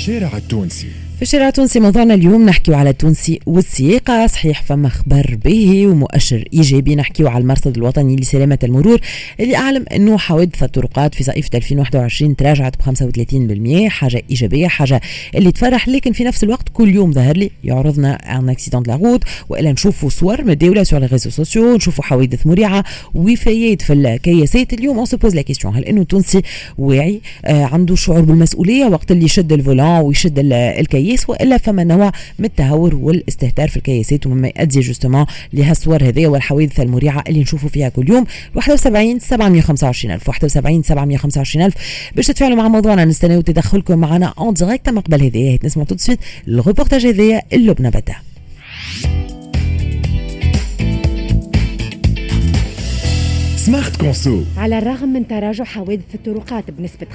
الشارع التونسي. في الشارع التونسي موضوعنا اليوم نحكيو على التونسي والسياقة صحيح فما خبر باهي ومؤشر إيجابي نحكيو على المرصد الوطني لسلامة المرور اللي أعلم أنه حوادث الطرقات في صيف 2021 تراجعت ب 35% حاجة إيجابية حاجة اللي تفرح لكن في نفس الوقت كل يوم ظهر لي يعرضنا عن accident la route وإلا نشوفوا صور متداولة sur les réseaux sociaux نشوفوا حوادث مريعة وفيات في الكياسات. اليوم on se la question هل أنه التونسي واعي آه عنده شعور بالمسؤولية وقت اللي يشد ال volant ويشد الكياس؟ الكياس وإلا فما نوع من التهور والاستهتار في الكياسات ومما يؤدي justement لهالصور هذه والحوادث المريعة اللي نشوفوا فيها كل يوم. 71 725 ألف 71 725 ألف. باش تتفاعلوا مع موضوعنا نستناو تدخلكم معنا en direct ما قبل هذه نسمع tout de suite ال reportage هذايا اللبنه بدأ. Smart Conso على الرغم من تراجع حوادث الطرقات بنسبة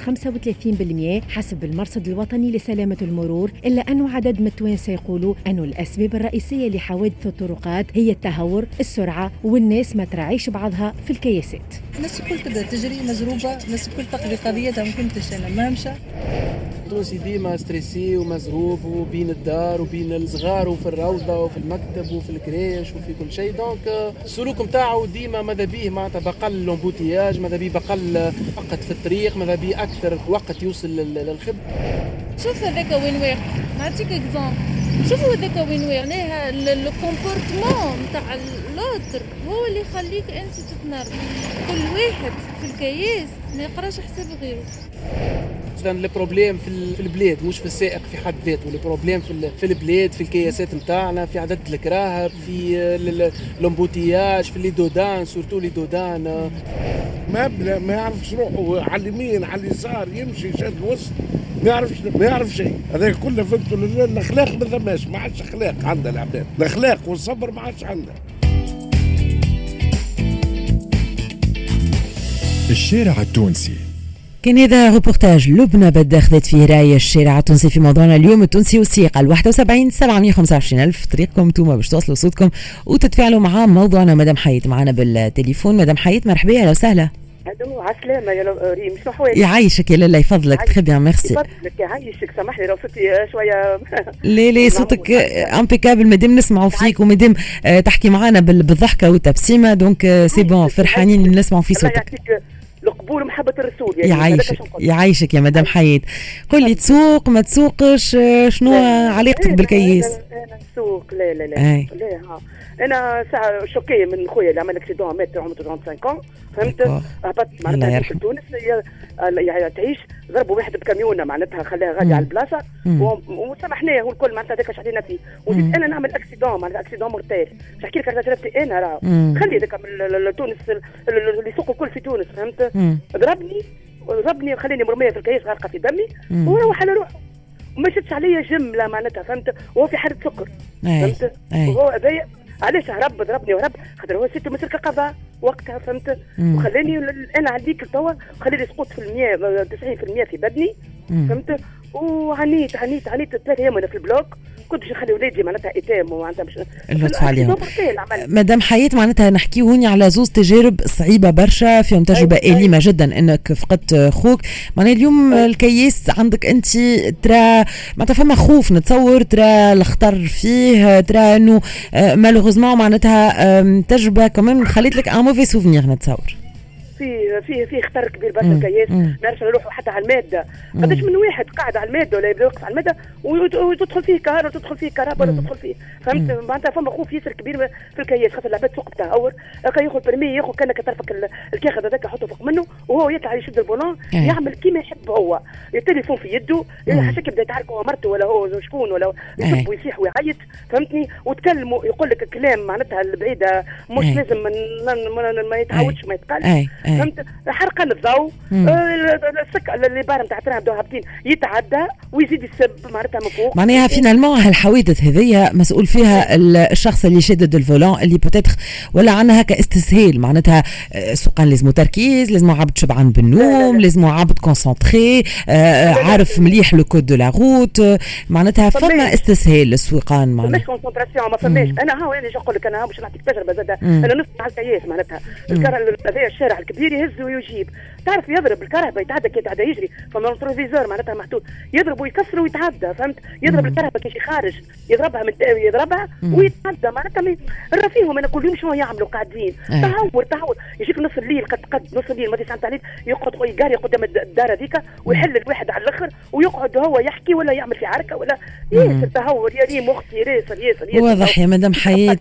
35% حسب المرصد الوطني لسلامة المرور إلا أن عدد من التوانسة يقولوا أن الأسباب الرئيسية لحوادث الطرقات هي التهور السرعة والناس ما تراعيش بعضها في الكياسات. الناس الكل تبدا تجري مزروبة الناس الكل تقضي قضيتها ما فهمتش أنا ما مشى. التونسي ديما stressé ومزروب وبين الدار وبين الصغار وفي الروضة وفي المكتب وفي ال crèche وفي كل شيء. donc السلوك نتاعو ديما ماذا بيه؟ معناتها بقل l'embouteillage ماذا بيه بقل وقت في الطريق ماذا بيه أكثر وقت يوصل للخدمة. شوف هذاك وين واقف نعطيك exemple شوفوا هذاك وين واقف ال comportement نتاع l'autre هو اللي يخليك أنت تتنرفز. كل واحد في الكياس ما يقراش حساب غيره. اذا ال problème في البلاد مش في السائق في حد ذاته ال problème في في البلاد في الكياسات نتاعنا في عدد الكراهب في l'embouteillage في les dos d'âne surtout les dos d'âne ما ما يعرفش روحه على اليمين على اليسار يمشي شاد الوسط ما يعرفش ما يعرف شيء. هذا كله فهمتوا الاخلاق ما ثماش ما عادش أخلاق عندنا العباد الأخلاق والصبر ما عادش عندنا الشارع التونسي. كان هذا روبورتاج لبنى بدا اخذت فيه راي الشارع التونسي في موضوعنا اليوم. التونسي والسياقة ال 71 725 ألف طريقكم. أنتم باش توصلوا صوتكم وتتفاعلوا مع موضوعنا. مدام حياة معنا بالتليفون. مدام حياة مرحبا أهلا وسهلا. ألو عسلامة يا ريم شنو حوالك؟ يعيشك يا لاله يفضلك. très bien merci يفضلك يعيشك سامحني لو صوتي شوية لا لا صوتك impeccable مادام نسمعوا فيك. ومادام تحكي معنا بالضحكة والتبسيمة. donc c'est bon فرحانين نسمعوا في صوتك. القبول ومحبة الرسول يعني يعيشك يعيشك يا مدام حيات قل لي تسوق ما تسوقش شنو علاقتك بالكياس؟ أنا نسوق لا لا لا. أي. لا ها. أنا ساعة choquée من خويا اللي عمل accident مات عمره 35 فهمت؟ هبط معناتها في تونس. يعني تعيش ضربوا واحد بكاميونه معناتها خلاها غادي على البلاصة. وسامحناه هو الكل معناتها هذاك شحدينا فيه. وزيد أنا نعمل accident معناتها accident mortel نحكي لك على تجربتي أنا راه. خلي هذاك تونس اللي يسوقوا الكل في تونس فهمت؟ ضربني ضربني وخليني مرمية في الكياس غارقة في دمي. وروح على روحه. وما شدش عليا جمله معناتها فهمت؟ وهو في حاله سكر فهمت؟ وهو هذايا علاش هرب ضربني وهرب خاطر هو سيتو مسك قضاء وقتها فهمت؟ وخلاني أنا عليك توا خلاني سقوط في المية 90% في بدني فهمت؟ وعنيت عنيت عنيت ثلاث أيام وأنا في ال bloc. كنت باش نخلي ولادي معناتها ايتام ومعناتها باش اللطف عليهم مدام حياة معناتها نحكي هوني على زوز تجارب صعيبة برشا فيهم تجربة أيوة. أليمة جدا إنك فقدت خوك. معناها اليوم أيوة. الكياس عندك أنت ترى معناتها فما خوف نتصور ترى الخطر فيه ترى إنه malheureusement معناتها تجربة كمان خليت لك un mauvais souvenir نتصور. في في في خطر كبير برشا الكياس ما نعرفش نروحوا حتى على المادة. قداش من واحد قاعد على المادة ولا يبدأ يوقف على المادة وتدخل فيه كهرباء وتدخل فيه كهرباء ولا تدخل فيه. فهمت؟ معناتها فما خوف ياسر كبير في الكياس خاطر العباد تسوق بتهور كان ياخذ برمي ياخذ كانك طرفك الكاخذ هذاك يحطه فوق منه وهو يطلع يشد ال volant يعمل كيما يحب هو. التليفون في يده حاشاك يبدأ يتعارك هو مرته ولا هو شكون ولا يسب ويصيح ويعيط فهمتني؟ وتكلمه يقول لك كلام معناتها البعيدة مش لازم ما يتعودش ما يتقال فهمت؟ حرقان الضوء السك اللي بار نتاع بدو هابطين يتعدى ويزيد يسب معناتها من فوق. معناها finalement هالحوادث هذيا مسؤول فيها الشخص اللي شدد ال volant اللي peut-être ولا عندنا هكا استسهال. معناتها سوقان لازمو تركيز لازمو عبد شبعان بالنوم لازمو عبد كونسونتري عارف مليح لو كود دو لا روت معناتها فما استسهال للسويقان معناتها فماش كونسونتراسيون ما فماش. أنا ها أنا نقول لك أنا باش نعطيك تجربه زاد أنا نص على الكياس معناتها. هذا الشارع الكبير bir hepsi uyuşayım. تعرف يضرب الكهرباء يتعدى كي يتعدى يجري فما التلفزيون معناتها محدود يضرب ويكسر ويتعدى فهمت؟ يضرب الكهرباء كي خارج يضربها من يضربها ويتعدى. معناتها فيهم أنا كل يوم شنو يعملوا؟ قاعدين. تهور تهور. يجيك نص الليل قد قد نص الليل ما ساعه الليل يقعد يقاري قدام الدار هذيك ويحل الواحد على الآخر ويقعد هو يحكي ولا يعمل في عركه ولا ياسر تهور يا ريم أختي ياسر ياسر. واضح يا مدام حياة.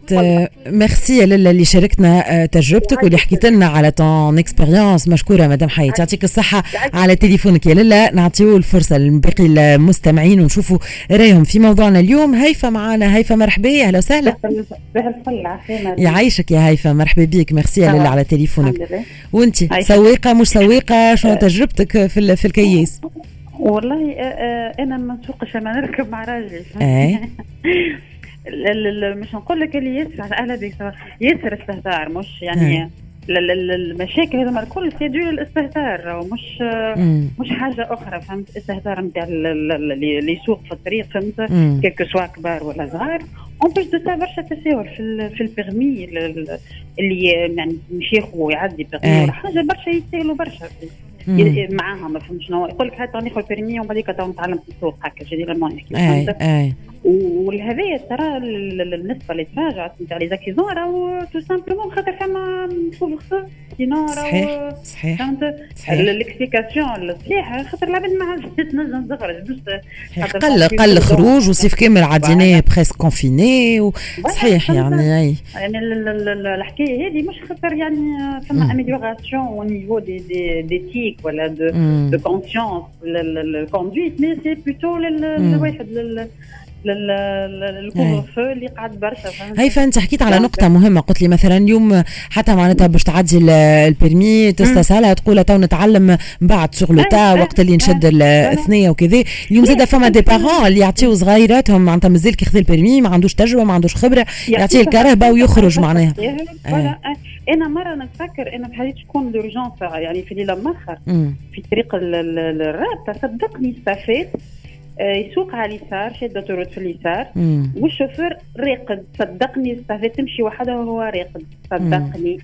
ميرسي يا لاله اللي شاركنا تجربتك واللي حكيت لنا على ton expérience مشكورة مدام حياه يعطيك الصحة على تليفونك. يا لاله نعطيو الفرصة لباقي المستمعين ونشوفوا رأيهم في موضوعنا اليوم. هيفا معنا هيفا مرحبا. أهلا وسهلا. يعيشك يا هيفا. مرحبا بك ميرسي يا لاله على تليفونك. وأنت؟ سويقه مش سويقه شنو تجربتك في في الكياس والله أنا ما نسوقش أنا نركب مع راجلي. مش نقول لك اللي ياسر على أهلا ياسر استهتار مش يعني المشاكل هذوما الكل سيدو للاستهتار مش مش حاجة أخرى فهمت؟ استهتار نتاع اللي يسوق في الطريق فهمت؟ quel que soit كبار ولا صغار. en plus de ça برشا تساهل في في ال permis اللي يعني مش ويعدي permis ولا حاجة برشا يستاهلوا برشا. معاهم ما فهمت شنو؟ يقول لك هات ناخذ permis ومن بعد نتعلم في السوق هكا généralement يحكي ولهذايا ترى النسبة اللي تراجعت نتاع les accidents راهو tout simplement خاطر فما couvre-feu sinon صحيح صحيح فهمت؟ ال explication الصحيحه خاطر العباد ما عادش تنجم تخرج قل قل خروج وصيف كامل عديناه presque confinés صحيح يعني أي. يعني الحكاية هذه مش خاطر يعني فما amélioration au niveau de de d'éthique ولا de conscience ال conduite mais c'est plutôt للواحد لل couvre-feu اللي قعد برشا هاي فانت حكيت على نقطة مهمة قلت لي مثلا اليوم حتى معناتها باش تعدي ال permis تستسهلها تقول تو نتعلم بعد sur le tas وقت اللي نشد الثنية وكذا اليوم زاد فما des parents اللي يعطيو صغيراتهم معناتها مازال كي ياخذ ال permis ما عندوش تجربة ما عندوش خبرة يعطيه الكرهبة ويخرج معناها. أنا مرة نتفكر أنا بحاجة تكون d'urgence يعني في ليلة مخر في طريق الرابطة صدقني استفدت يسوق على اليسار شاد autoroute في اليسار. والشوفير راقد صدقني تمشي وحدة وهو راقد صدقني.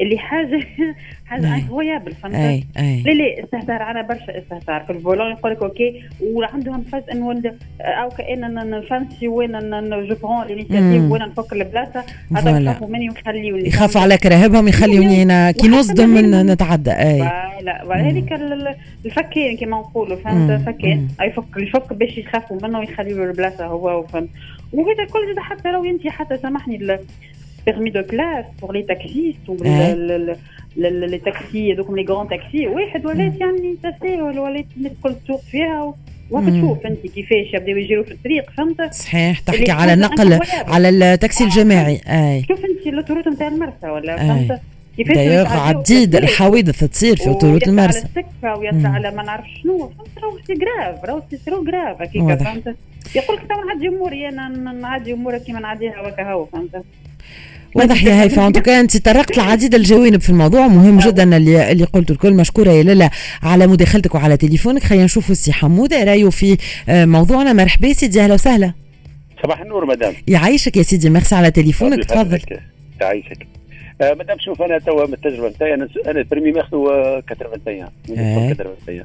اللي حاجة حاجة incroyable فهمت؟ لا لا استهتار أنا برشا استهتار. في ال volant يقول لك OK وعندهم فاز انه أو كأن نفانسي وين je prends l'initiative وين نفك البلاصة هذا يخافوا مني ويخليوني. يخافوا على كرهبهم يخليوني أنا كي نصدم نتعدى. أي. لا هذيك الفكين كما نقولوا فهمت؟ فكين يفك يفك باش يخافوا منه ويخليوا البلاصة هو فهمت وهذا كل حتى لو انت حتى سامحني de classe pour les taxistes ou les taxis donc les grands taxis واحد ولات يعني تساهل ولات تدخل تسوق فيها وبتشوف انت كيفاش يبداو يجروا في الطريق فهمت؟ صحيح تحكي على النقل على التاكسي الجماعي. أي. شوف انت الأوتوروت نتاع المرسى ولا فهمت؟ كيفاش دايوغ عديد الحوادث تصير في autoroute المرسى. على السكه ويطلع على ما نعرف شنو. فهمت راهو c'est grave راهو c'est trop grave هكاك فهمت يقول لك تو نعدي اموري أنا نعدي امورك كيما نعديها وكا هو فهمت؟ واضح يا هيفا. أنت أنت طرقت العديد الجوانب في الموضوع. مهم جدا اللي اللي قلته الكل. مشكورة يا لالا على مداخلتك وعلى تليفونك. خلينا نشوفوا السي حموده رأيه في موضوعنا. مرحبا سيدي. أهلا وسهلا. صباح النور مدام. يعيشك يا سيدي. ميرسي على تليفونك. تفضل. يعيشك. آه مدام شوف أنا توا من التجربة نتاعي أنا أنا ال permis ماخذه 80 80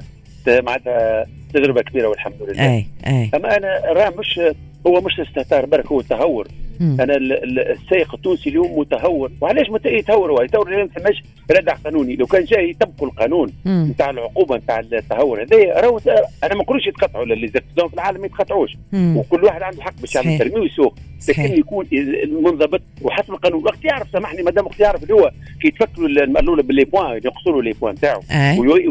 معناتها تجربة كبيرة والحمد لله. اي اي أما أنا راه مش هو مش استهتار برك هو تهور. أنا السائق التونسي اليوم متهور. وعلاش يتهور هو؟ يتهور لأن فماش ردع قانوني. لو كان جاي يطبقوا القانون نتاع العقوبة نتاع التهور هذا راهو أنا ما نقولش يتقطعوا اللي في العالم ما يتقطعوش. وكل واحد عنده حق باش يعمل ترمي ويسوق. لكن يكون منضبط وحسب القانون. وقت يعرف سامحني مادام وقت يعرف اللي هو كي يتفكروا المرلوله باللي بوان يقصروا لي بوان تاعو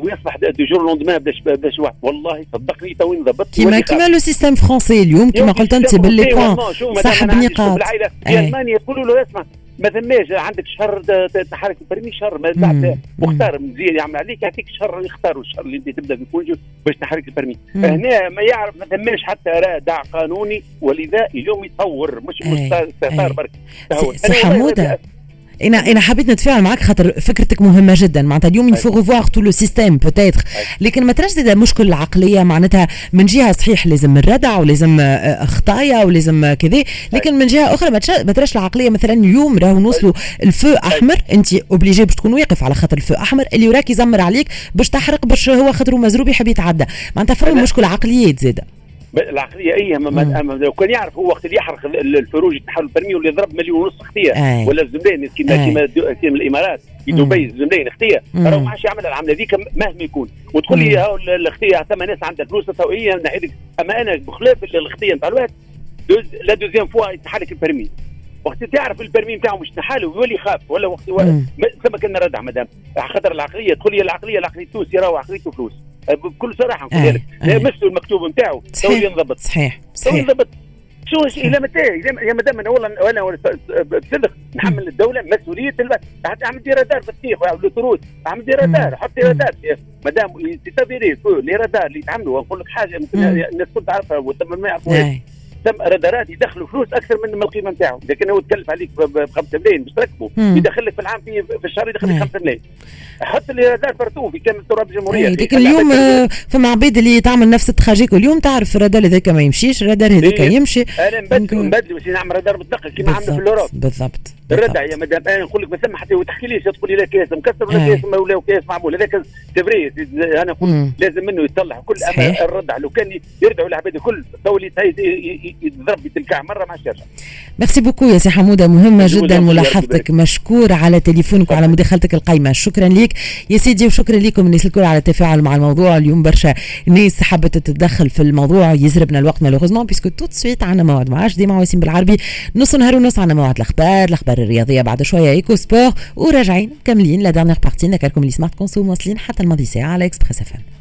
ويصبح دي جور لوندمان باش باش واحد. والله صدقني تو انضبط كيما كيما لو سيستم فرونسي اليوم كيما قلت أنت باللي بوان سحب نقاط بالعائله في ألمانيا يقولوا له اسمع ما ثماش عندك شهر تحرك البرمي شهر ما بعد. مختار مزيان يعمل عليك يعطيك شهر يختاروا الشهر اللي انت تبدأ في كونجو باش تحرك ال permis هنا ما يعرف ما ثماش حتى رادع قانوني ولذا اليوم يطور مش مش استهتار برك. سي حمودة أنا أنا حبيت نتفاعل معك خاطر فكرتك مهمة جدا. معناتها اليوم il faut revoir tout le système peut-être لكن ما تراش زاد مشكل العقلية معناتها من جهة صحيح لازم الردع ولازم آه، خطايا ولازم كذا. لكن من جهة أخرى ما تراش العقلية مثلا اليوم راهو نوصلوا ال feu أحمر. أنت obligé باش تكون واقف على خاطر ال feu أحمر. اللي وراك يزمر عليك باش تحرق باش هو خاطر مزروب يحب يتعدى. معناتها فما مشكل عقليات زاده العقلية أي لو كان يعرف هو وقت اللي يحرق ال feu rouge يتحل ال permis ولا يضرب مليون ونص خطية ولا الزملين كيما كيما كيما الإمارات في دبي الزملين خطية راهو ما عادش يعمل العملة هذيك مهما يكون. وتقول لي هاو الخطية ثم ناس عندها فلوس هي نحيلك أما أنا بخلاف الخطية نتاع الوقت دوز la deuxième fois يتحرك ال permis وقت تعرف ال permis نتاعو مش نحاله يولي يخاف ولا وقت ثم كان ردع مدام. خاطر العقلية تقول لي العقلية العقلية التونسي راهو عقليته فلوس. بكل صراحة نقول لك. مسوا المكتوب نتاعو تو ينضبط. صحيح صحيح. ينضبط. شو إلى متى يا مدام أنا والله أنا بصدق. نحمل الدولة مسؤولية حتى اعمل des radars في التيخ ال autoroute اعمل des radars حط des radars. مدام c'est avéré les radars اللي يتعملوا ونقول لك حاجة الناس كل تعرفها وتم ما يعرفوهاش ثم رادارات يدخلوا فلوس أكثر من القيمه نتاعهم. لكن هو تكلف عليك ب 5 ملايين باش تركبه. يدخل لك في العام في, في الشهر يدخل لك 5 ملايين. حط les radars partout في كامل تراب الجمهورية. لكن اليوم آه، فما عباد اللي تعمل نفس ال trajets اليوم تعرف الرادار هذاك ما يمشيش الرادار هذاك يمشي. أنا نبدل نبدل باش نعمل رادار بالدقه كيما عملنا في ال Europe. بالضبط الردع يا مدام أنا نقول لك ما ثم حتى تحكي ليش تقول لي لا كاس مكسر ولا كاس ولا كاس معمول. هذاك c'est vrai أنا نقول لازم منه يطلع كل الردع لو كان يردعوا العباد الكل تو يضرب يتلكع مرة ما يرجع merci beaucoup يا سي حموده مهمه جدا ملاحظتك مشكور على تليفونك وعلى مداخلتك القايمة. شكرا لك. يا سيدي وشكرا لكم. الناس الكل على التفاعل مع الموضوع. اليوم برشا ناس حبت تتدخل في الموضوع. يزربنا الوقت malheureusement puisque tout de suite عندنا موعد. معاش ديما واسم بالعربي. نص نهار ونص عندنا موعد. الأخبار الأخبار الرياضية بعد شوية. Eco Sport وراجعين كاملين la dernière partie نذكركم اللي Smart Conso. واصلين حتى الماضي ساعة على Express F